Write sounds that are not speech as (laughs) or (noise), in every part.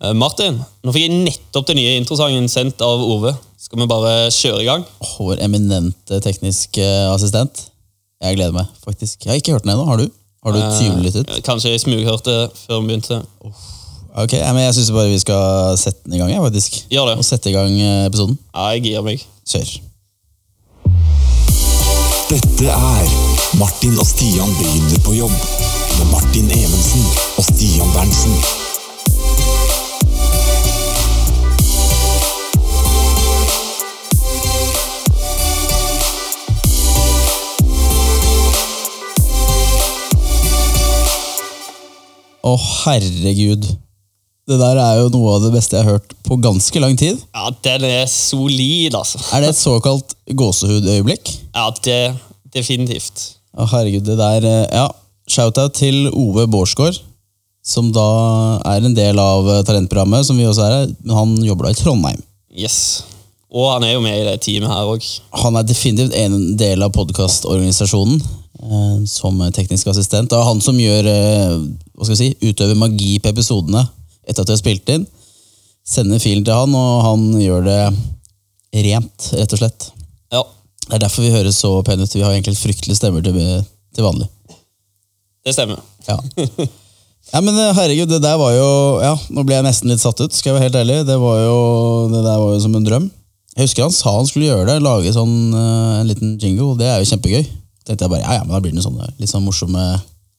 Eh, Martin, nå fikk jeg nettopp den nye introsangen sendt av Ove. Skal vi bare kjøre i gang? Åh, Vår eminente tekniske assistent. Jeg gleder meg, faktisk. Jeg har ikke hørt den ennå. Har du? Har du tyvlyttet? Eh, Kanskje jeg smughørte før vi begynte. Ok, men Jeg syns bare vi skal sette den i gang, jeg, faktisk. Gjør det. Og sette i gang eh, episoden. Ja, jeg gir meg. Kjør. Dette er Martin og Stian begynner på jobb. Med Martin Evensen og Stian Berntsen. Å, herregud. Det der er jo noe av det beste jeg har hørt på ganske lang tid. Ja, den er solid, altså. Er det et såkalt gåsehudøyeblikk? Ja, det definitivt. Å, herregud, det der eh, Ja, shout-out til Ove Bårdsgaard, som da er en del av eh, talentprogrammet, som vi også er men han jobber da i Trondheim. Yes. Og han er jo med i det teamet her òg. Han er definitivt en del av podkastorganisasjonen som teknisk assistent. Det er han som gjør eh, hva skal jeg si, utøver magi på episodene etter at de har spilt inn. Sender filen til han, og han gjør det rent, rett og slett. Ja, Det er derfor vi høres så pene ut. Vi har egentlig fryktelig stemmer til, til vanlig. det stemmer. Ja. ja, men eh, herregud, det der var jo Ja, nå ble jeg nesten litt satt ut, skal jeg være helt ærlig. Det var jo, det der var jo som en drøm. Jeg husker han sa han skulle gjøre det, lage sånn, eh, en liten jingle. Det er jo kjempegøy. Tenkte jeg bare, ja, ja, men da blir det noe sånn, eh, litt sånn morsomme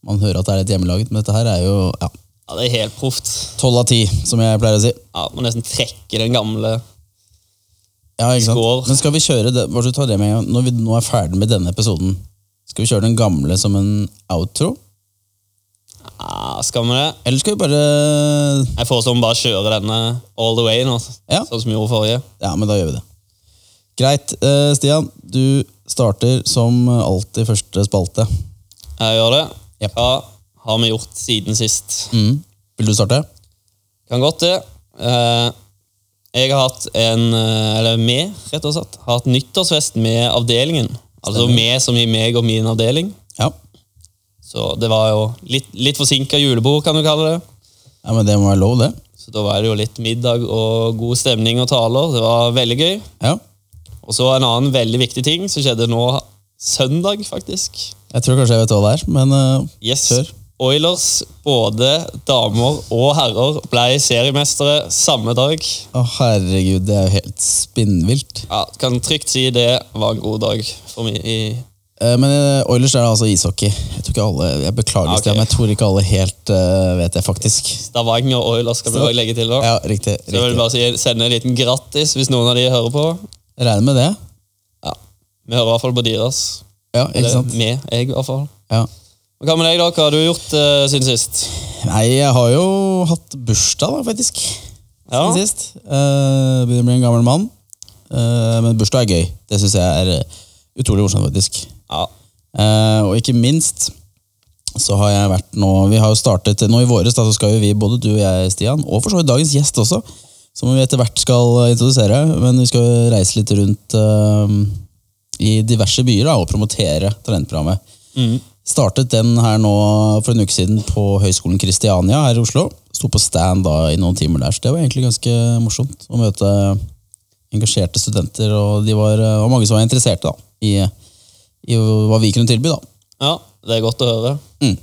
Man hører at det er litt hjemmelaget, men dette her er jo ja, Ja, Det er helt proft. tolv av ti, som jeg pleier å si. Ja, Må nesten trekke den gamle Ja, ikke sant? Skår. Men skal vi kjøre det, bare så ta det med når vi nå er ferdig med denne episoden, skal vi kjøre den gamle som en outro? ja, Skal vi det? Eller skal vi bare Jeg foreslår vi bare kjøre denne all the way nå, Ja. sånn som vi gjorde forrige. Ja, men da gjør vi det. Greit. Eh, Stian, du starter som alltid første spalte. Jeg gjør det. Ja. Hva har vi gjort siden sist? Mm. Vil du starte? Kan godt det. Eh, Jeg har hatt en eh, Eller vi, rett og slett. Har hatt nyttårsfest med avdelingen. Altså med som i meg og min avdeling. Ja. Så det var jo litt, litt forsinka julebord, kan du kalle det. ja, men det må være lov, det. Så da var det jo litt middag og god stemning og taler. Det var veldig gøy. Ja. Og så en annen veldig viktig ting som skjedde nå søndag, faktisk. Jeg tror kanskje jeg vet hva det er, men uh, Yes. Kjør. Oilers, både damer og herrer, ble seriemestere samme dag. å herregud, det er jo helt spinnvilt. Ja, Kan trygt si det var en god dag for meg. i Eh, Men eh, Oilers er altså ishockey. Jeg tror ikke alle, jeg beklager, okay. Men jeg tror ikke alle helt uh, vet det, faktisk. Stavanger Oilers skal vi Så- også legge til. da. Ja, riktig. Så jeg vil bare si, sende en liten grattis hvis noen av de hører på. Jeg regner med det. Ja, Vi hører i hvert fall på deres. Ja, ikke Eller sant? med, jeg i hvert fall. Ja. Hva med deg, da? Hva har du gjort uh, siden sist? Nei, jeg har jo hatt bursdag, da, faktisk. Ja. Siden sist. Uh, begynner å bli en gammel mann. Uh, men bursdag er gøy. Det syns jeg er utrolig morsomt, faktisk. Ja. Uh, og ikke minst så har jeg vært nå Vi har jo startet nå i våres, da så skal jo vi, både du og jeg, Stian, og for så vidt dagens gjest også, som vi etter hvert skal introdusere, men vi skal reise litt rundt uh, i diverse byer da, og promotere talentprogrammet. Startet den her nå for en uke siden på Høgskolen Kristiania her i Oslo. Sto på stand da i noen timer der, så det var egentlig ganske morsomt å møte engasjerte studenter, og de var, og mange som var interesserte da, i, i hva vi kunne tilby. da. ja, det er godt å høre. Mm.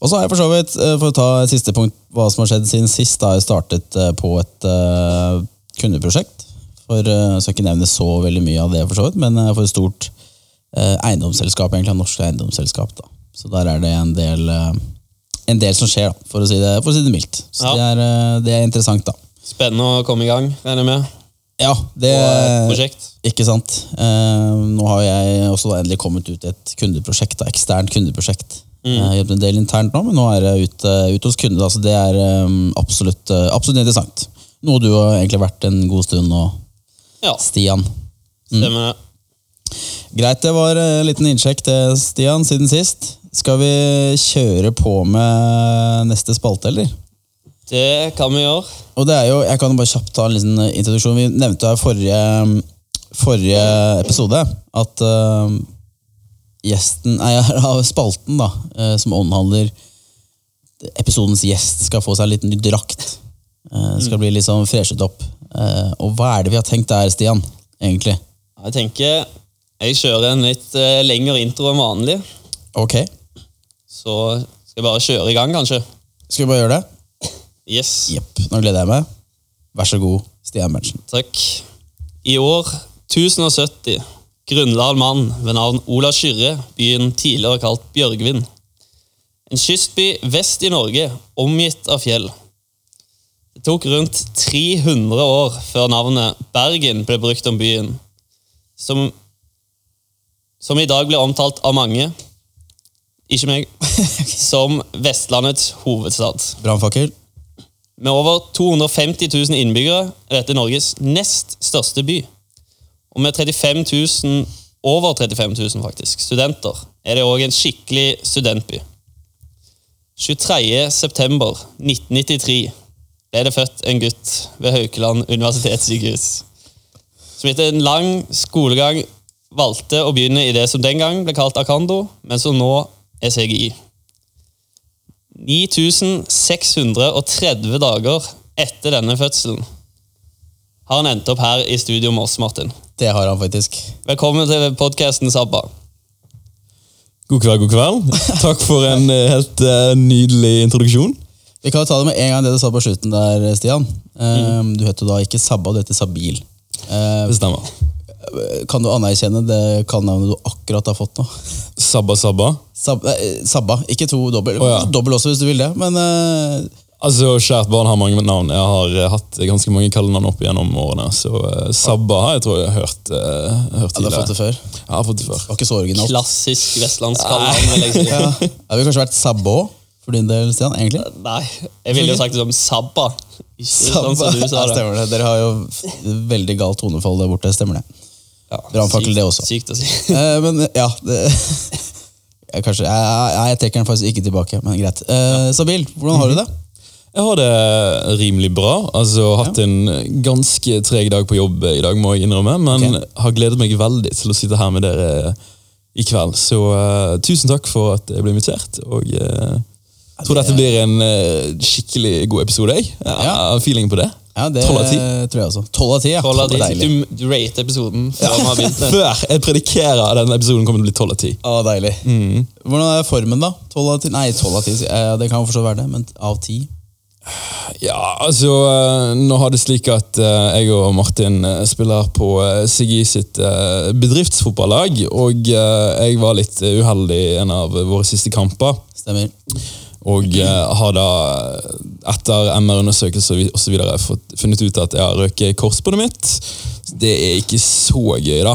Og så har jeg for så vidt, eh, for å ta et siste punkt, hva som har skjedd siden sist, da har jeg startet eh, på et uh, kundeprosjekt. For, uh, jeg skal ikke nevne så veldig mye av det, for så vidt, men for et stort uh, eiendomsselskap, egentlig et norsk eiendomsselskap. da. Så der er det en del, en del som skjer, da, for å si det, for å si det mildt. Så Ja. det, er, det er interessant, da. Spennende å komme i gang, regner jeg med. Ja, det et prosjekt. Ikke sant. Nå har jeg også endelig kommet ut i et kundeprosjekt, da, eksternt kundeprosjekt. Mm. Jeg har jobbet en del internt nå, men nå er jeg ute, ute hos kunder. Så det er eh, absolutt, eh, absolutt interessant. Noe du har egentlig vært en god stund nå, Ja, Stian. stemmer det. Greit, det var en liten innsjekk det, Stian, siden sist. Skal vi kjøre på med neste spalte, eller? Det kan vi gjøre. Og det er jo, Jeg kan bare kjapt ta en liten introduksjon. Vi nevnte i forrige, forrige episode at eh, gjesten, nei, (laughs) av spalten da, eh, som omhandler episodens gjest, skal få seg en liten ny drakt. Eh, skal bli litt sånn freshet opp. Eh, og hva er det vi har tenkt der, Stian? Egentlig? Jeg tenker jeg kjører en litt lengre intro enn vanlig. Ok, Så skal jeg bare kjøre i gang, kanskje. skal vi bare gjøre det? Yes. Jepp, nå gleder jeg meg. Vær så god, Stian Berntsen. Takk. I år 1070 grunnla en mann ved navn Ola Kyrre byen tidligere kalt Bjørgvin. En kystby vest i Norge, omgitt av fjell. Det tok rundt 300 år før navnet Bergen ble brukt om byen, som, som i dag blir omtalt av mange, ikke meg, (laughs) som Vestlandets hovedstad. Brannfakkel. Med over 250 000 innbyggere er dette Norges nest største by. Og med 35 000, over 35 000 faktisk, studenter er det òg en skikkelig studentby. 23. september 1993 ble det født en gutt ved Haukeland universitetssykehus. Som etter en lang skolegang valgte å begynne i det som den gang ble kalt Akando, men som nå er CGI. 9630 dager etter denne fødselen har han endt opp her i studio med oss, Martin. Det har han faktisk. Velkommen til podkasten Sabba. God kveld, god kveld. Takk for en eh, helt uh, nydelig introduksjon. Vi kan jo ta det med en gang det du sa på slutten der, Stian. Eh, Du heter da ikke Sabba, du heter Sabil. Uh, Det stemmer. kan du anerkjenne det kallenavnet du akkurat har fått nå? Sabba Sabba. Sab eh, Sabba, ikke to dobbel. Oh, ja. Dobbel også, hvis du vil det. Men eh, Altså, Kjært barn har mange navn. Jeg har eh, hatt ganske mange kallenavn opp gjennom årene. Så uh, Sabba har jeg tror jeg har hørt, uh, hørt ja, du har fått det før. Jeg har fått det før. Det var ikke så originalt. Klassisk vestlandskallenavn, vil jeg si. Ja. Det ville kanskje vært Sabba for din del, Stian? egentlig? Nei, jeg ville jo sagt det som Sabba. Ikke sånn som du sa det. stemmer det. Dere har jo veldig galt tonefall der borte. Stemmer det. Ja, Brannfakkel, det også. Sykt å si. uh, (laughs) men ja det, (laughs) jeg, kanskje, jeg, jeg, jeg trekker den faktisk ikke tilbake, men greit. Eh, Sabil, hvordan har du det? Jeg har det rimelig bra. Altså, Hatt en ganske treg dag på jobb i dag, må jeg innrømme. Men okay. har gledet meg veldig til å sitte her med dere i kveld. Så uh, tusen takk for at jeg ble invitert. Og Uh, jeg tror dette blir en uh, skikkelig god episode. Jeg. har ja. feeling på det. Ja, det 12 av 10. tror jeg også. 12 av 10, ja. Hold av de. Deilig. Du, du rater episoden før ja. har begynt. (laughs) Før jeg predikerer at denne episoden kommer til å bli 12 av 10. Å, deilig. Hvordan er formen, da? 12 av 10? Nei, 12 av 10. eh, Det kan jo fortsatt være det, men av 10? Ja, altså eh, Nå har det slik at eh, jeg og Martin eh, spiller på Sigi sitt bedriftsfotballag. Og jeg var litt uheldig i en av våre siste kamper. Stemmer. Og har da, etter MR-undersøkelser videre, funnet ut at jeg har røket korsbåndet mitt. Det er ikke så gøy, da.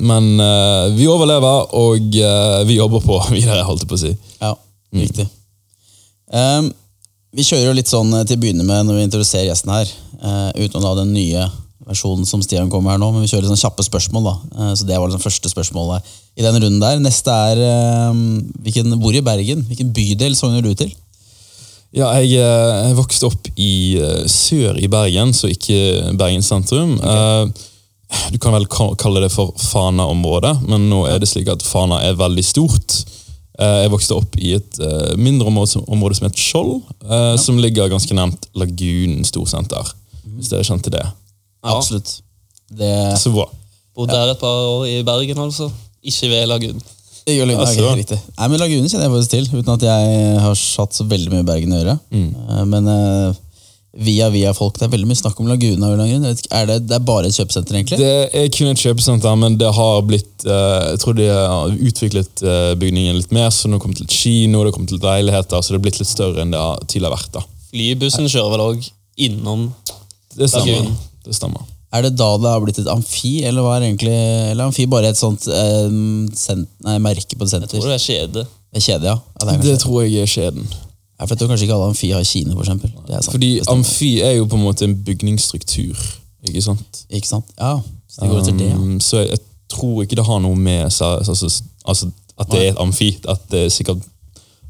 Men vi overlever, og vi jobber på (laughs) videre, holdt jeg på å si. Ja, riktig. Ehm, vi kjører jo litt sånn eh, til å begynne med når vi introduserer gjesten her, uh, uten å la den nye versjonen som Stian kommer her nå, men vi kjører sånn kjappe spørsmål. da. Eh, så Det var liksom første spørsmålet i den runden der. Neste er hvilken, hvor i Bergen? Hvilken bydel sogner du til? Ja, jeg, jeg vokste opp i sør i Bergen, så ikke Bergen sentrum. Eh, Du kan vel kalle det for Fana-området, men nå er det slik at Fana er veldig stort. Eh, Jeg vokste opp i et eh, mindre område som, område som heter Skjold, eh, som ligger ganske nærmt Lagunen storsenter. Hvis dere kjente det. Ja. Absolutt. Det, Så bra. Bodd der et par år i Bergen, altså. Ikke ved Lagunen. det gjør litt, Altså. riktig. Nei, men Lagunen kjenner jeg faktisk til, uten at jeg har satt så veldig mye Bergen i øret. Mm. Men via via folk, det er veldig mye snakk om Laguna. Er det, det er bare et kjøpesenter, egentlig? Det er kun et kjøpesenter, men det har blitt eh, Jeg tror de har utviklet eh, bygningen litt mer, så nå kommer til et kino, det kommer til leiligheter, så det er blitt litt større enn det har tidligere vært. da. Flybussen kjører vel òg innom Det stemmer. Det stemmer. Er det da det har blitt et amfi, eller hva er egentlig Eller er amfi bare et sånt eh, sent, nei, merke på et senter? Jeg tror det er kjede. Det er kjede, ja. ja det er Det tror jeg er skjeden. Ja, for jeg tror kanskje ikke alle amfi har kino, for eksempel. Det er sant. Fordi Det amfi er jo på en måte en bygningsstruktur. Ikke sant? Ikke sant? Ja, så det går etter det, ja. Um, så jeg, jeg tror ikke det har noe med altså, altså, at det er et amfi. At det er sikkert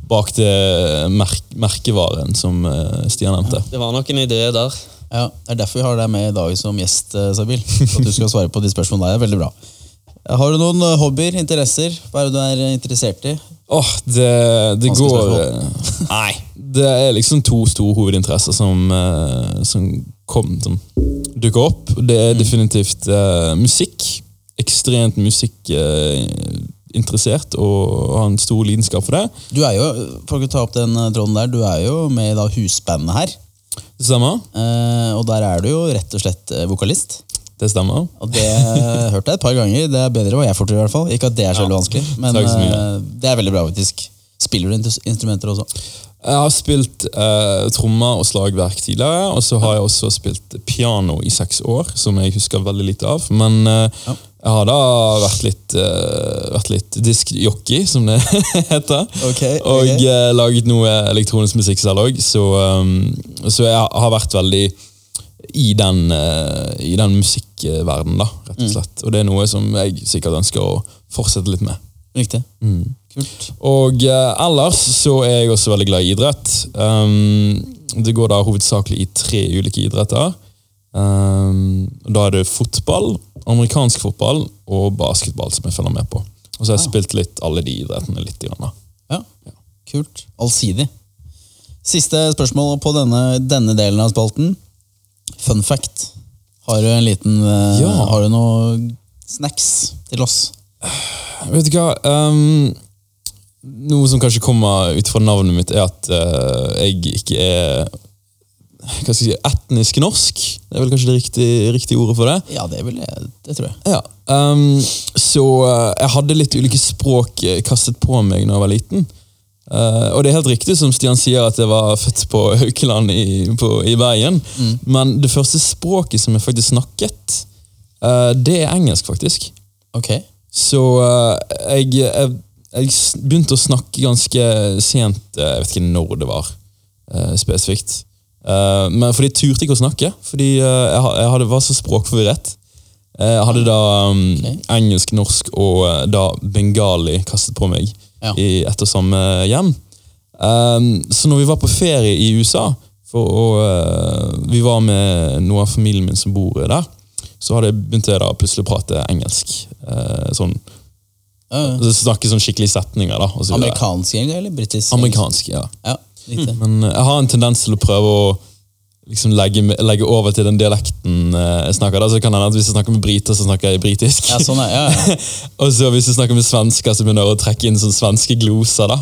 bak det merk, merkevaren som eh, Stian nevnte. Det var nok en idé der. ja. Det er derfor vi har deg med i dag som gjest, eh, Sabil. At du skal svare på de spørsmålene der. Veldig bra. Har du noen eh, hobbyer, interesser? Hva er det du er interessert i? Åh, det, det går (laughs) Nei. Det er liksom to store hovedinteresser som, eh, som, kom, som dukker opp. Det er definitivt uh, musikk. Ekstremt musikkinteressert og har en stor lidenskap for det. Du er jo, for å ta opp den tråden der, du er jo med i da husbandet her. Det stemmer? Uh, og der er du jo rett og slett vokalist. Det stemmer. Og det hørte jeg et par ganger. Det er bedre hva jeg får til, i hvert fall. Ikke at det er så veldig vanskelig, men eh, det er veldig bra, faktisk. Spiller du instrumenter også? Jeg har spilt eh, trommer og slagverk tidligere, og så har jeg også spilt piano i seks år, som jeg husker veldig lite av. Men eh, Ja. jeg har da vært litt, eh, vært litt diskjockey, som det (laughs) heter. Ok, Og eh, laget noe elektronisk musikk selv òg, så, um, så jeg har vært veldig i den, uh, i den musikkverdenen, da, rett og slett. Og det er noe som jeg sikkert ønsker å fortsette litt med. Riktig. Mm. Kult. Og eh, ellers så er jeg også veldig glad i idrett. Um, det går da hovedsakelig i tre ulike idretter. Um, da er det fotball, amerikansk fotball og basketball som jeg følger med på. Og så har jeg spilt litt alle de idrettene litt. Grann, da. Ja, kult. Allsidig. Siste spørsmål på denne, denne delen av spalten. Fun fact. Har du en liten uh, Ja. Har du noe snacks til oss? (sighs) Vet du hva? Um, noe som kanskje kommer ut fra navnet mitt, er at uh, jeg ikke er hva skal jeg si, etnisk norsk. Det er vel kanskje det riktige, riktige ordet for det? Ja, det vil jeg. Det tror jeg. Ja, Um, så eh, jeg hadde litt ulike språk kastet på meg da jeg var liten. Eh, og det er helt riktig som Stian sier at jeg var født på Haukeland i, på, i Bergen. Men det første språket som jeg faktisk snakket, uh, det er engelsk, faktisk. Ok. Så uh, jeg, jeg, jeg begynte å snakke ganske sent, jeg vet ikke når det var spesifikt. Men fordi jeg turte ikke å snakke, fordi jeg, jeg hadde, var så språkforvirret. Jeg hadde da um, okay. engelsk, norsk og da bengali kastet på meg Ja. i ett og samme hjem. Um, så når vi var på ferie i USA, for å, eh, vi var med noe av familien min som bor der, så hadde, begynte jeg da plutselig å prate engelsk. Uh, sånn, uh, altså snakke sånn skikkelige setninger. da. og så. Amerikansk eller britisk? Amerikansk, ja. Ja. Men jeg har en tendens til å prøve å liksom legge, legge over til den dialekten eh, jeg snakker. Da. Så kan hende at Hvis jeg snakker med briter, så snakker jeg britisk. Ja, sånn er ja, ja. (laughs) og så hvis jeg snakker med svensker, så begynner jeg å trekke inn sånn svenske gloser. da.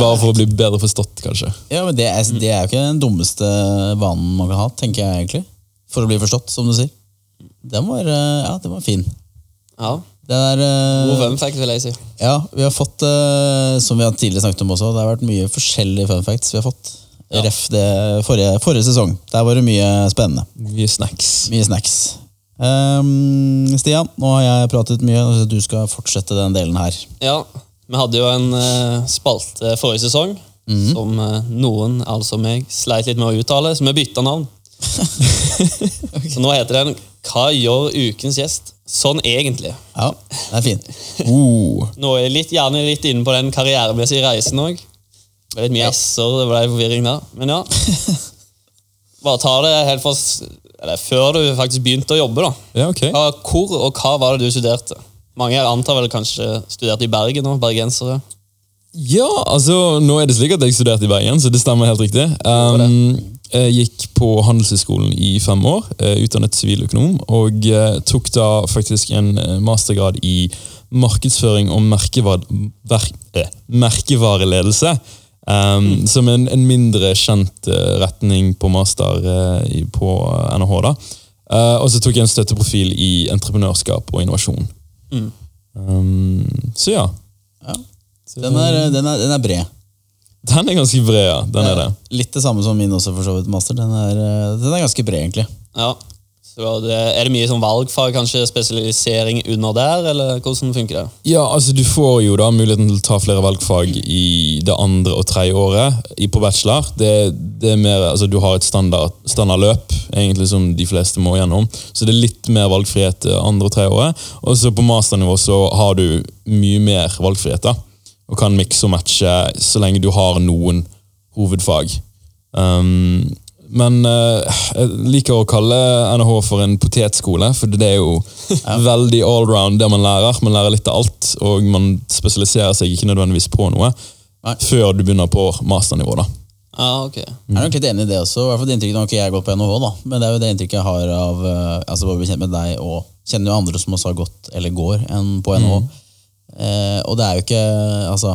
Bare for å bli bedre forstått, kanskje. ja men det er, det er jo ikke den dummeste vanen man kan ha, tenker jeg egentlig. For å bli forstått, som du sier. Den var, eh, ja, den var fin. Ja. Det er, eh, God fun fact, vil jeg si. Ja, vi har fått, som vi har tidligere snakket om også, det har vært mye forskjellige fun facts vi har fått. Ref det forrige, forrige sesong. Der var det mye spennende. Mye snacks. Mye snacks. Um, Stian, nå har jeg pratet mye, så du skal fortsette den delen her. Ja, vi hadde jo en uh, spalte forrige sesong som uh, noen, altså meg, sleit litt med å uttale, så vi bytta navn. (laughs) Så nå heter den Hva gjør ukens gjest sånn egentlig? Ja, det er fint. Uh, Nå er jeg litt, gjerne litt inne på den karrieremessige reisen òg. Det er litt mye s-er, det ble forvirring der. Men ja. (laughs) Bare ta det helt fra, eller, før du faktisk begynte å jobbe. da. ja, ok. Hva, hvor og hva var det du studerte? Mange antar vel kanskje studerte i Bergen nå, bergensere. Ja, altså, nå er det slik at jeg studerte i Bergen, så det stemmer helt riktig. Um, jeg gikk på Handelshøyskolen i fem år, eh, utdannet siviløkonom, og eh, tok da faktisk en eh, mastergrad i markedsføring og merkevar ver eh, merkevareledelse. Um, Som en, en mindre kjent eh, retning på master uh, i- på NHH. da. Eh, og så tok jeg en støtteprofil i entreprenørskap og innovasjon. Um, så ja. Ja. Den, er, den, er, den er bred. Den er ganske bred, ja. Den er det. Litt det samme som min også, for så vidt, master. Den er, den er ganske bred, egentlig. Ja. Så det, er det mye sånn valgfag, kanskje spesialisering under der, eller hvordan funker det? Ja, altså Du får jo da muligheten til å ta flere valgfag i det andre og tredje året på bachelor. Det, det er mer, altså Du har et standard, standardløp egentlig som de fleste må gjennom. Så det er litt mer valgfrihet det andre og tredje året. Og så på masternivå så har du mye mer valgfrihet. da, Og kan mikse og matche så lenge du har noen hovedfag. Um, Men eh, jeg liker å kalle NHH for en potetskole, for det er jo (laughs) veldig allround det man lærer. Man lærer litt av alt, og man spesialiserer seg ikke nødvendigvis på noe Nei. før du begynner på masternivå. da. Ja, ok. Jeg er nok litt enig i det også. I hvert fall det inntrykket Nå har ikke jeg gått på NHH, da, men det er jo det inntrykket jeg har av eh, altså bare bli kjent med deg, og kjenner jo andre som også har gått eller går enn på NHH. Eh, og det er jo ikke altså,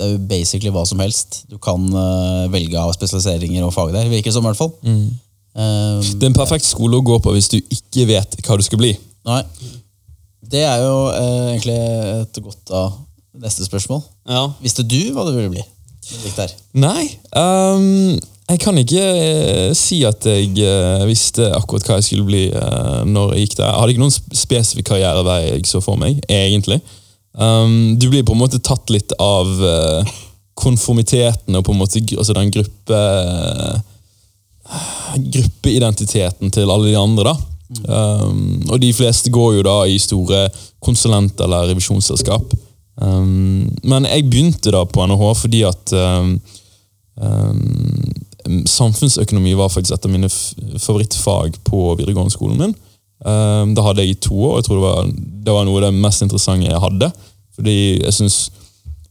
Det er jo basically hva som helst. Du kan uh, velge av spesialiseringer og fag der, virker som i hvert fall. Eh, Det er en perfekt skole å gå på hvis du ikke vet hva du skal bli. nei. Det er jo uh, egentlig et godt av neste spørsmål. Ja. Visste du hva du ville bli? der? Nei, Um, jeg kan ikke eh, si at jeg visste akkurat hva jeg skulle bli når jeg gikk der. Jeg hadde ikke noen spesifikk karrierevei jeg så for meg, egentlig. Ehm, du blir på en måte tatt litt av uh, konformiteten og på en måte altså den gruppe gruppeidentiteten til alle de andre. da. Um, og de fleste går jo da i store konsulent- eller revisjonsselskap. Um, men jeg begynte da på NHH fordi at um, um, samfunnsøkonomi var faktisk et av mine favorittfag på videregående skolen min. Um, da hadde jeg i to år, jeg tror det var, det var noe av det mest interessante jeg hadde. Fordi jeg synes,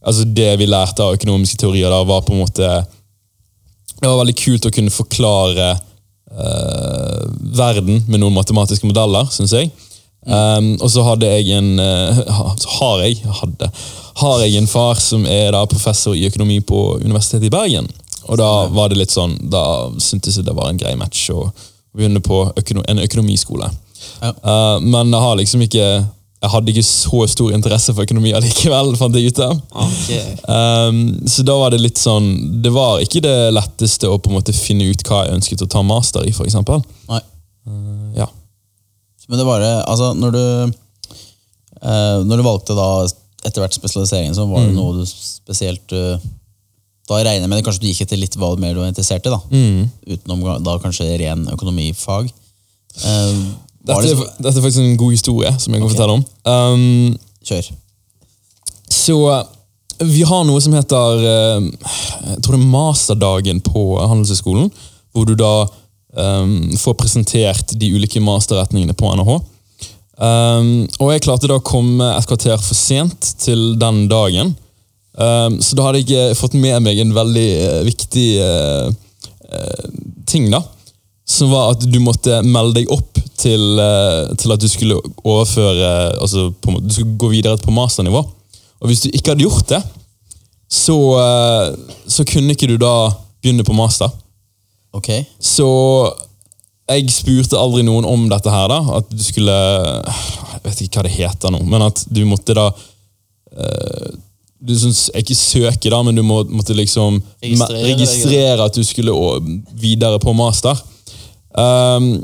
altså Det vi lærte av økonomiske teorier da, var på en måte det var veldig kult å kunne forklare uh, verden med noen matematiske modeller, syns jeg. Um, og så hadde jeg en uh, har jeg hadde, har jeg en far som er da professor i økonomi på Universitetet i Bergen. Og da var det litt sånn, da syntes jeg det var en grei match å begynne på økono en økonomiskole. Ja. Uh, men jeg har liksom ikke jeg hadde ikke så stor interesse for økonomi allikevel, (laughs) fant jeg ut av. Okay. Um, så da var det litt sånn Det var ikke det letteste å på en måte finne ut hva jeg ønsket å ta master i, f.eks. Nei. Ja. Men det var det, altså når du uh, Når du valgte da etter hvert spesialiseringen, så var det noe du spesielt uh, Da regner jeg med det kanskje du gikk etter litt hva mer du var interessert i, da. Utenom da kanskje ren økonomifag. Var Dette, det, er- dette er faktisk en god historie som jeg kan okay. fortelle om. Um, kjør. så vi har noe som heter eh, Jeg tror det er masterdagen på Handelshøyskolen. Hvor du da um, får presentert de ulike masterretningene på NHH. Um, og jeg klarte da å komme et kvarter for sent til den dagen. Um, så da hadde jeg ikke fått med meg en veldig uh, viktig uh, uh, ting, da. Som var at du måtte melde deg opp til, eh, til at du skulle overføre altså på, Du skulle gå videre på masternivå. Og hvis du ikke hadde gjort det, så, eh, så kunne ikke du da begynne på master. Ok. Så jeg spurte aldri noen om dette her, da. At du skulle Jeg vet ikke hva det heter nå, men at du måtte da eh, Du syns ikke søke, da, men du må, måtte liksom Registrere registrere at du skulle videre på master. Um,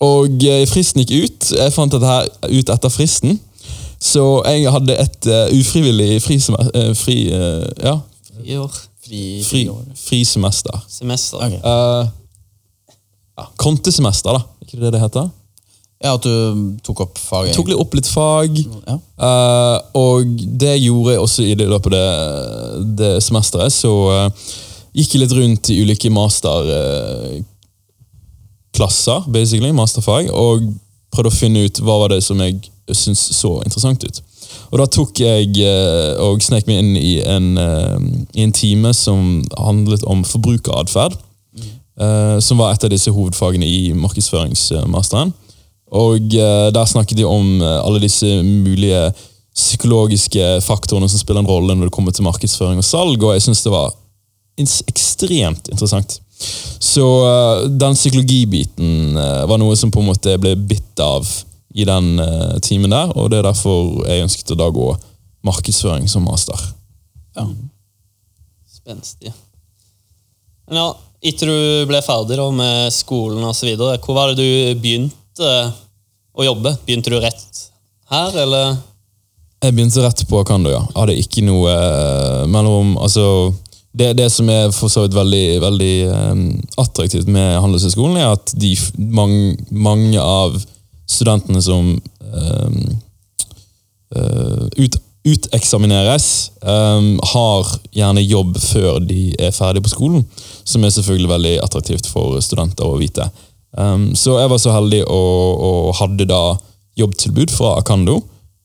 og eh, fristen gikk ut. Jeg fant dette her ut etter fristen. Så jeg hadde et uh, ufrivillig frisemester uh, fri, uh, Ja, I år. Fri, fri, semester. Semester. Okay. Uh, ja, kontesemester, da. Ikke det det heter? Ja, at du tok opp fag? Jeg Tok litt opp litt fag. Ja. eh, og det gjorde jeg også i det løpet av det, det semesteret. Så gikk jeg litt rundt i ulike masterklasser, basically, masterfag, og prøvde å finne ut hva var det som jeg syntes så interessant ut. Og da tok jeg eh, og snek meg inn i en, eh, i en time som handlet om forbrukeratferd. eh, som var et av disse hovedfagene i markedsføringsmasteren. Og der snakket de om alle disse mulige psykologiske faktorene som spiller en rolle når det kommer til markedsføring og salg, og jeg syns det var ekstremt interessant. Så eh, den psykologibiten eh, var noe som på en måte ble bitt av i den eh, timen der, og det er derfor jeg ønsket å da gå markedsføring som master. Ja. Spenstig. Men ja, etter du ble ferdig da med skolen videre, hvor var det du begynte å jobbe? Begynte du rett her, eller? Jeg begynte rett på Akando, ja. Hadde ikke noe mellom Altså, det, det som er for så vidt veldig, veldig um, attraktivt med Handelshøyskolen, er at de, mange, mange av studentene som eh, eh, ut, uteksamineres, um, har gjerne jobb før de er ferdig på skolen. Som er selvfølgelig veldig attraktivt for studenter å vite. Um, så jeg var så heldig og, og hadde da jobbtilbud fra Akando.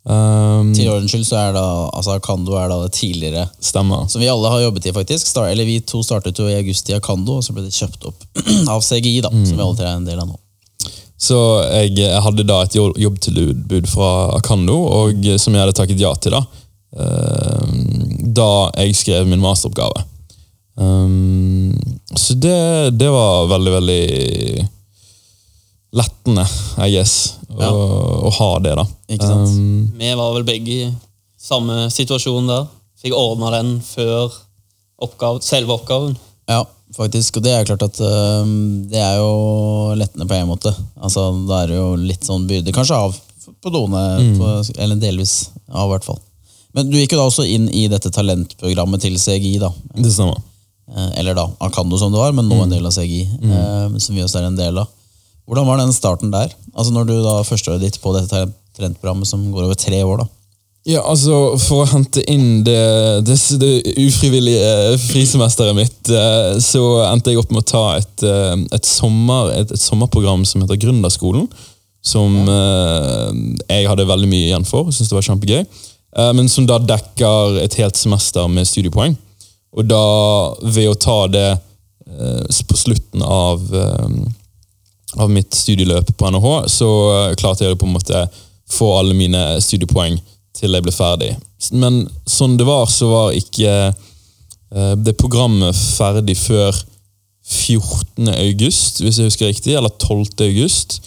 Um, Til ordens skyld så er da altså Akando er da det tidligere stemmer. som vi alle har jobbet i, faktisk. Star, eller Vi to startet jo i august i Akando, og så ble det kjøpt opp (clears throat) av CGI, da, som vi alle tre er en del av nå. Så jeg, jeg hadde da et jobbtilbud fra Akando, og som jeg hadde takket ja til da. eh, Da jeg skrev min masteroppgave. Um, så det, det var veldig, veldig lettende, I guess, å, Ja. å ha det, da. Ikke sant? Um, Vi var vel begge i samme situasjon der. Fikk ordna den før oppgave, selve oppgaven. Ja, faktisk. Og det er klart at um, det er jo lettende på en måte. Altså, Da er det jo litt sånn byrde, kanskje av på noen, på, eller delvis av, i hvert fall. Men du gikk jo da også inn i dette talentprogrammet til CGI, da. det stemmer. Eh, Eller da Akando som det var, men nå en del av CGI, eh, som vi også er en del av. Hvordan var den starten der? Altså Når du da førsteåret ditt på dette trentprogrammet talentprogrammet som går over tre år, da. Ja, altså, For å hente inn det, det, det ufrivillige frisemesteret mitt, eh, så endte jeg opp med å ta et, eh, et, sommer, et, et sommerprogram som heter Gründerskolen. Som ja. jeg hadde veldig mye igjen for. Syntes det var kjempegøy. Eh, Men som da dekker et helt semester med studiepoeng. Og da, ved å ta det eh, på slutten av eh, av mitt studieløp på NHH, så eh, klarte jeg å på en måte få alle mine studiepoeng til jeg ble ferdig. Men sånn det var, så var ikke eh, det programmet ferdig før 14. august, hvis jeg husker riktig, eller 12. august.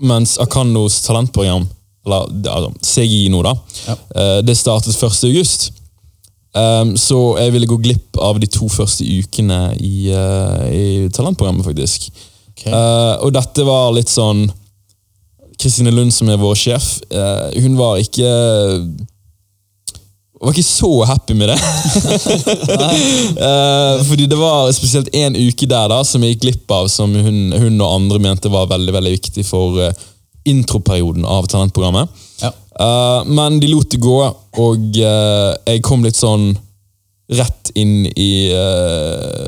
Mens Akandos talentprogram, eller altså, CGI nå, da, Ja. eh, det startet 1. august. Um, så jeg ville gå glipp av de to første ukene i, uh, i talentprogrammet, faktisk. Ok. Uh, og dette var litt sånn Kristine Lund, som er vår sjef, uh, hun var ikke var ikke så happy med det. uh, (laughs) fordi det var spesielt en uke der da som jeg gikk glipp av, som hun, hun og andre mente var veldig veldig viktig for introperioden av talentprogrammet. Ja. Men de lot det gå, og jeg kom litt sånn rett inn i uh,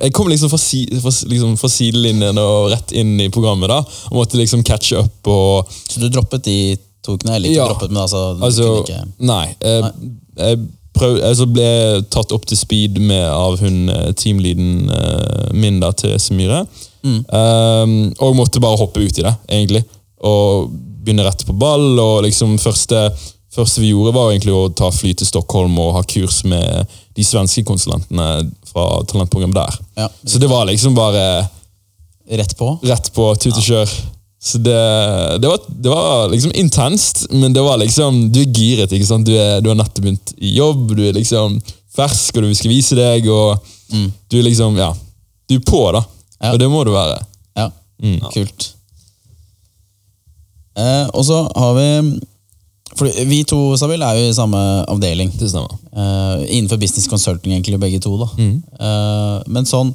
Jeg kom liksom fra, si, fra, liksom fra sidelinjen og rett inn i programmet. da, Og måtte liksom catche up og Så du droppet de to ukene? Eller ikke Ja. droppet, men altså, Altså, ikke nei. Jeg, jeg, prøv, altså ble tatt opp til speed med av hun eh, teamleaden uh, min, da, Therese Myhre. Um, og måtte bare hoppe ut i det, egentlig. Og begynne rett på ball. og liksom første, første vi gjorde, var egentlig å ta fly til Stockholm og ha kurs med de svenske konsulentene fra talentprogrammet der. Ja. Så det var liksom bare Rett på? rett på tut og kjør. Så det, det, var, det var liksom intenst, men det var liksom Du er giret, ikke sant? Du, er, du har nettopp begynt i jobb, du er liksom fersk, og du skal vise deg, og du er liksom Ja. Du er på, da. Ja. Og det må du være. Ja, kult. Eh, og så har vi for Vi to Sabil, er jo i samme avdeling. Det stemmer. Eh, innenfor business consulting, egentlig, begge to. da. Eh, men sånn,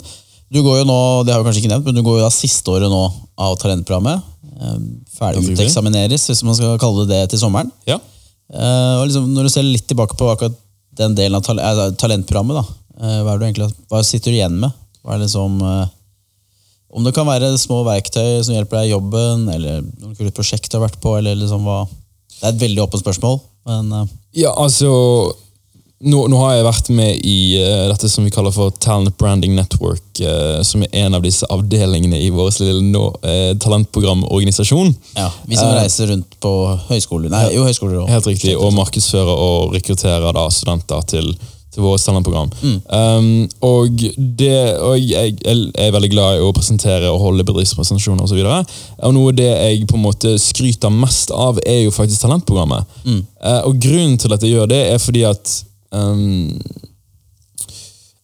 du går jo nå, det har vi kanskje ikke nevnt, men du går jo da siste året nå av talentprogrammet. Uh, ferdig uteksamineres, hvis man skal kalle det det, til sommeren. Ja. Og liksom, når du ser litt tilbake på akkurat den delen av tal talentprogrammet, da, hva, er du egentlig, hva sitter du igjen med? Hva er liksom, om det kan være små verktøy som hjelper deg i jobben, eller noen prosjekt du har vært på, eller liksom hva Det er et veldig åpent spørsmål, men uh... Ja, altså nå, nå har jeg vært med i uh, dette som vi kaller for Talent Branding Network, uh, som er en av disse avdelingene i vår lille nå, uh, talentprogramorganisasjon. ja, vi som reiser rundt på høyskoler Nei, jo, høyskoler også. Helt riktig, og markedsfører og rekrutterer da studenter til, til vårt talentprogram. Mm. Um, og det, og jeg, jeg er veldig glad i å presentere og holde bedriftspresentasjoner osv. Og, så og noe av det jeg på en måte skryter mest av, er jo faktisk talentprogrammet. Mm. Uh, og grunnen til at jeg gjør det, er fordi at um,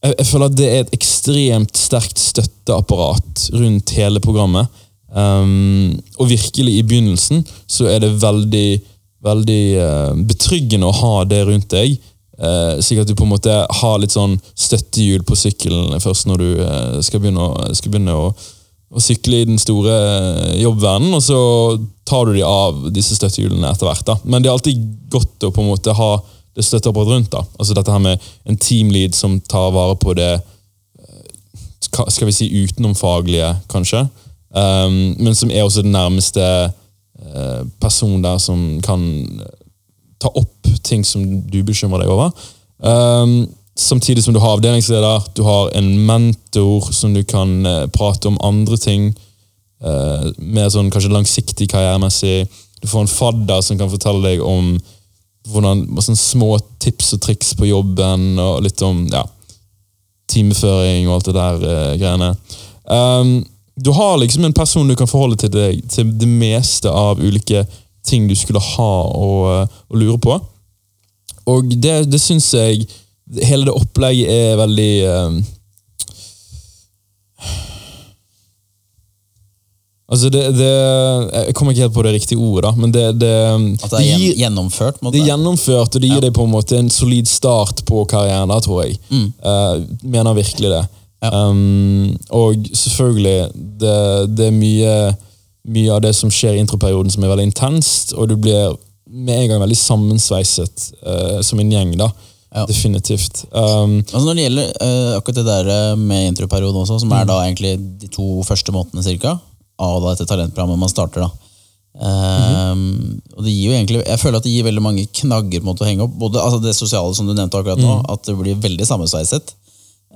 jeg, jeg føler at det er et ekstremt sterkt støtteapparat rundt hele programmet. Um, og virkelig i begynnelsen så er det veldig, veldig uh, betryggende å ha det rundt deg. Uh, slik at du på en måte har litt sånn støttehjul på sykkelen først når du eh, skal begynne, å, skal begynne å, å sykle i den store eh, jobbverdenen, og så tar du de av disse støttehjulene etter hvert. da. Men det er alltid godt å på en måte ha det støtteapparatet rundt. da. Altså Dette her med en teamlead som tar vare på det skal vi si utenomfaglige, kanskje. Um, men som er også den nærmeste uh, personen der som kan ta opp ting som du bekymrer deg over. Um, samtidig som du har avdelingsleder, du har en mentor som du kan uh, prate om andre ting. Uh, mer sånn kanskje langsiktig karrieremessig. Du får en fadder som kan fortelle deg om hvordan, sånn små tips og triks på jobben, og litt om ja, timeføring og alt det der uh, greiene. Um, du har liksom en person du kan forholde til deg til det meste av ulike ting du skulle ha eh, og lure på. Og det, det syns jeg Hele det opplegget er veldig um, Altså, det, det Jeg kommer ikke helt på det riktige ordet, men det, det At det er gir- gjennomført? Måte. det er gjennomført, og det gir deg på en måte en solid start på karrieren. da, tror jeg. Eh, mener virkelig det. Ja. Um, og selvfølgelig, det, det er mye, mye av det som skjer i introperioden som er veldig intenst, og du blir med en gang veldig sammensveiset uh, som en gjeng. da. Ja. Definitivt. Um, Altså Når det gjelder uh, akkurat det der eh, med introperioden også, som er Mm. da egentlig de to første månedene cirka, av da dette talentprogrammet man starter da. Um, mm -hmm. og det gir jo egentlig, Jeg føler at det gir veldig mange knagger måte å henge opp. Både altså det sosiale som du nevnte akkurat nå, Mm. at det blir veldig sammensveiset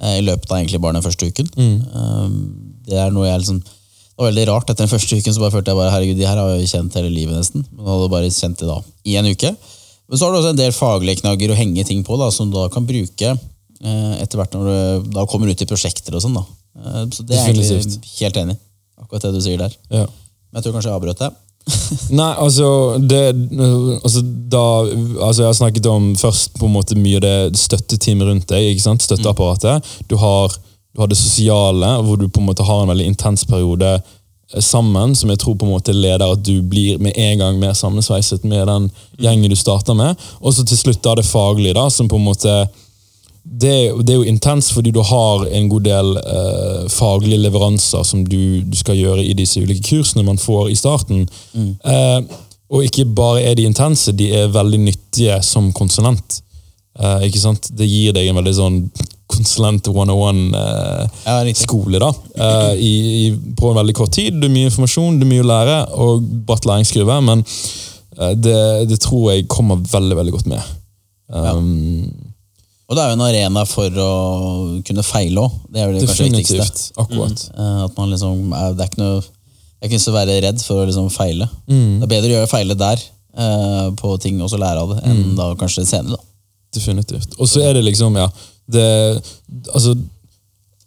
uh, i løpet av egentlig bare den første uken. Mm. Eh, det er noe jeg liksom det var veldig rart. Etter den første uken så bare følte jeg bare, herregud, de her har jeg jo kjent hele livet nesten. Men hadde bare kjent det da i en uke. Men så har du også en del faglige knagger å henge ting på, da, som du da kan bruke eh, etter hvert når du da kommer ut i prosjekter og sånn. da. Eh, så det er jeg egentlig helt enig. Akkurat det du sier der. ja. Men jeg tror kanskje jeg avbrøt deg. (laughs) Nei, altså, det, altså, da, altså Jeg har snakket om først på en måte mye av det støtteteamet rundt deg. ikke sant? Støtteapparatet. Du har, du har det sosiale, hvor du på en måte har en veldig intens periode eh, sammen, som jeg tror på en måte leder at du blir med en gang mer sammensveiset med den gjengen du starter med. Og så til slutt da det faglige, da, som på en måte det, det er jo intenst fordi du har en god del eh, faglige leveranser som du, du skal gjøre i disse ulike kursene man får i starten. Eh, og ikke bare er de intense, de er veldig nyttige som konsulent. Eh, ikke sant? Det gir deg en veldig sånn konsulent 101-skole Ja, riktig. da, eh, i, i, på en veldig kort tid. Det er mye informasjon, det er mye å lære, og bratt læringskurve, men eh, det, det tror jeg kommer veldig, veldig godt med. Um, Og det er jo en arena for å kunne feile òg. Det er jo det kanskje viktigste. Akkurat. Mm. At man liksom, er- det er ikke noe Jeg kunne ikke være redd for å liksom feile. Mm. Det er bedre å gjøre feile der, eh, på ting, og så lære av det, Mm. enn da kanskje senere. da. Definitivt. Og så er det liksom, ja det, Altså,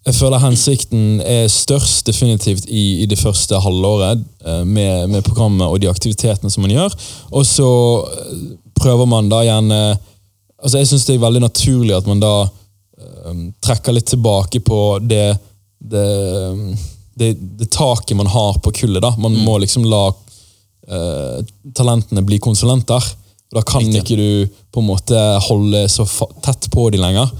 jeg føler hensikten er størst definitivt i, i det første halvåret eh, med, med programmet og de aktivitetene som man gjør. Og så eh, prøver man da gjerne Altså, jeg syns det er veldig naturlig at man da um, trekker litt tilbake på det, det, det, det taket man har på kullet. da. Man må liksom la uh, talentene bli konsulenter. Da kan Riktig. ikke du på en måte holde så tett på de lenger.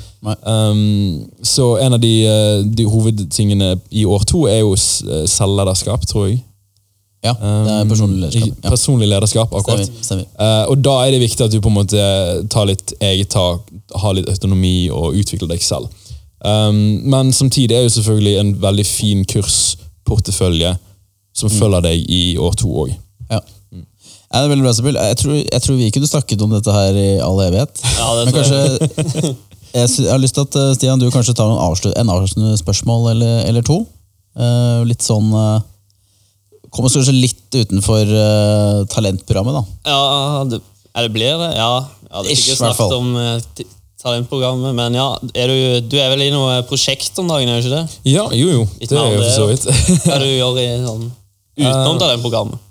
Um, så en av de, eh, de hovedtingene i år to er jo eh, selvlederskap, tror jeg. Ja, det er personlig lederskap. Um, Ja. Personlig lederskap, akkurat. Stemmer. stemmer. Uh, og da er det viktig at du på en måte tar litt eget tak, har litt autonomi og utvikler deg selv. Um, men samtidig er jo selvfølgelig en veldig fin kursportefølje som Mm. følger deg i år to òg. Ja. Ja, det er veldig bra, Sibyl. Jeg tror, jeg tror vi kunne snakket om dette her i all evighet. Ja, det Men tror jeg. kanskje jeg, sy- jeg har lyst til at eh, Stian, du kanskje tar en, avslut, en avsluttende spørsmål eller, eller to. Eh, litt sånn uh, Kommer kanskje litt utenfor eh, talentprogrammet, da. Ja, det, er det blir det? Ja. ja det Ish, fikk jo hvert fall. snakket om eh, t- talentprogrammet, men ja, er du, du er vel i noe prosjekt om dagen, er du ikke det? Ja, jo jo. Litt Det mer er om jo for så vidt. Hva du gjør i sånn utenom talentprogrammet?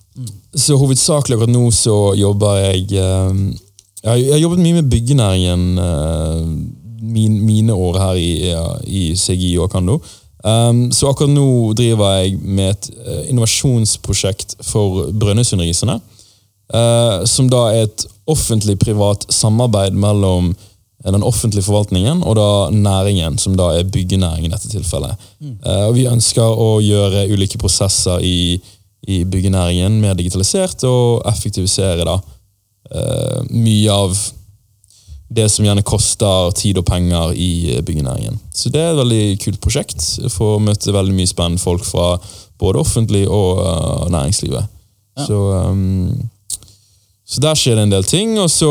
Så hovedsakelig akkurat nå så jobber jeg eh, Jeg har- jobbet mye med byggenæringen eh, min, mine år her i, i CGI og Akando. Um, så akkurat nå driver jeg med et uh, innovasjonsprosjekt for Brønnøysundrisene. Uh, som da er et offentlig-privat samarbeid mellom eh, den offentlige forvaltningen og da næringen, som da er byggenæringen i dette tilfellet. Eh, og vi ønsker å gjøre ulike prosesser i, i byggenæringen mer digitalisert og effektivisere da eh, mye av det som gjerne koster tid og penger i byggenæringen. Så det er et veldig kult prosjekt. Får møte veldig mye spennende folk fra både offentlig og uh, næringslivet. Så, um, så der skjer det en del ting. Og så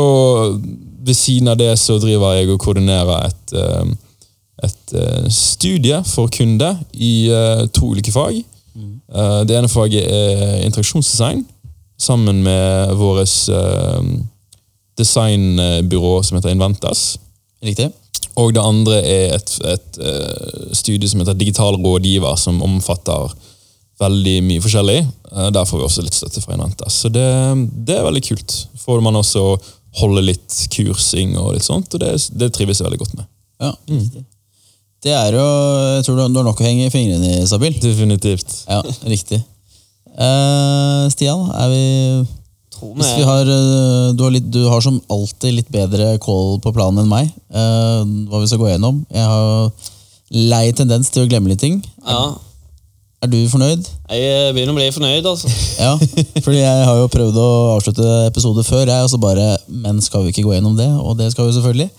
ved siden av det så driver jeg og koordinerer et, um, et studie for kunder i to ulike fag. Eh, det ene faget er interaksjonsdesign, sammen med vårt designbyrå som heter Inventas. Riktig? Og det andre er et, et eh, studie som heter Digital rådgiver, som omfatter veldig mye forskjellig. Eh, der får vi også litt støtte fra Inventas. Så det, det er veldig kult. Får man også holde litt kursing og litt sånt, og det, det trives jeg veldig godt med. Ja, riktig. Det er jo Jeg tror du har- nok å henge fingrene i, Sabil. Definitivt. Ja, riktig. Uh, Stian, er vi Hvis vi har, eh, du, har litt, du har som alltid litt bedre call på planen enn meg. Uh, hva vi skal gå gjennom. Jeg har lei tendens til å glemme litt ting. Ja, Er du fornøyd? jeg begynner å bli fornøyd, altså. (laughs) Ja, fordi jeg har jo prøvd å avslutte episoder før, jeg, og så bare Men skal vi ikke gå gjennom det? Og det skal vi selvfølgelig.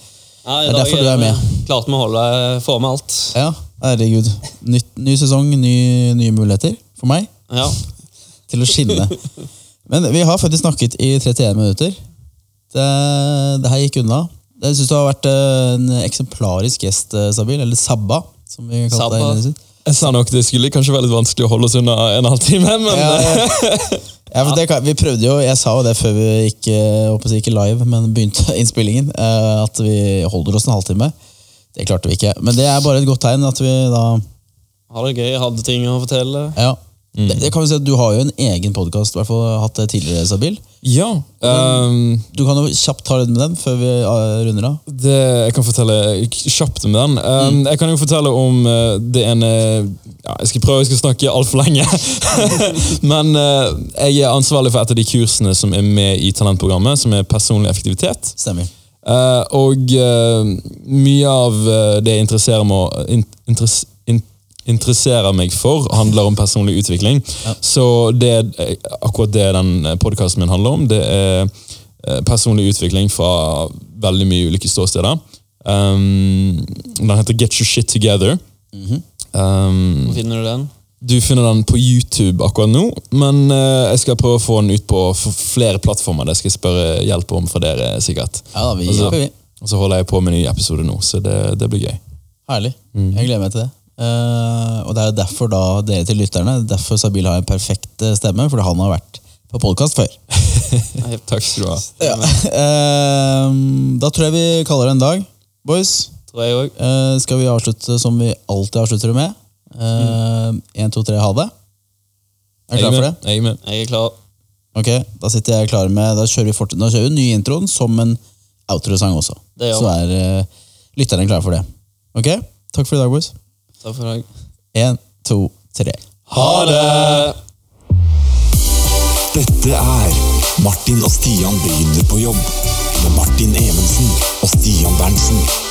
Ja, i Det er dag derfor du er med. Klarte vi å holde få med alt. Ja, herregud. Ny, ny sesong, ny, nye muligheter for meg Ja. (laughs) til å skinne. Men vi har faktisk snakket i 31 minutter. Det, det her gikk unna. Jeg syns du har vært eh, en eksemplarisk gjest, eh, Sabil. Eller Sabba, som vi kalte deg. Jeg sa nok det skulle kanskje være litt vanskelig å holde oss unna en halvtime, men Ja, ja. (laughs) Ja, for det, vi prøvde jo, Jeg sa jo det før vi gikk, eh, håper ikke live, men begynte (laughs) innspillingen, eh, at vi holder oss en halvtime. Det klarte vi ikke. Men det er bare et godt tegn at vi da Har det gøy, hadde ting å fortelle. Ja. Det, det kan vi si at Du har jo en egen podkast, hatt det tidligere, Sabil. ja. Um, Du kan jo kjapt ta litt med den før vi eh, runder av. Det, jeg kan fortelle kjapt om den. Um, Jeg kan jo fortelle om uh, det ene ja, Jeg skal prøve jeg skal snakke altfor lenge. (laughs) Men uh, jeg er ansvarlig for et av de kursene som er med i talentprogrammet, som er personlig effektivitet. Stemmer. Uh, og uh, mye av det jeg interesserer meg, in, interess, in, interesserer meg for, handler om personlig utvikling. Så det, er akkurat det den podkasten min handler om, det er eh, personlig utvikling fra veldig mye ulike ståsteder. Um, den heter Get Your Shit Together. um, Hvor finner du den? du finner den på YouTube akkurat nå, men uh, jeg skal prøve å få den ut på flere plattformer. Det skal jeg spørre hjelp om fra dere, sikkert. Ja vi hjelper, vi. Og så holder jeg på med en ny episode nå, så det, det blir gøy. Herlig. Jeg gleder meg til det. Eh, og det er jo derfor da dere til lytterne, derfor Sabil har en perfekt eh, stemme, fordi han har vært på podkast før. Takk skal du ha. (laughs) Ja. Uh, da tror jeg vi kaller det en dag. Boys, Tror jeg òg. eh, skal vi avslutte som vi alltid avslutter med? Én, to, tre, ha det. Er du klar for det? Jeg er med. Jeg er klar. Ok, Da sitter jeg klar med Da kjører vi, fort, da kjører vi ny introen som en outro-sang også. Det gjør Så er lytterne klare for det. Ok? Takk for i dag, boys. Da får jeg én, to, tre. Ha det! Dette er Martin og Stian begynner på jobb. Med Martin Evensen og Stian Berntsen.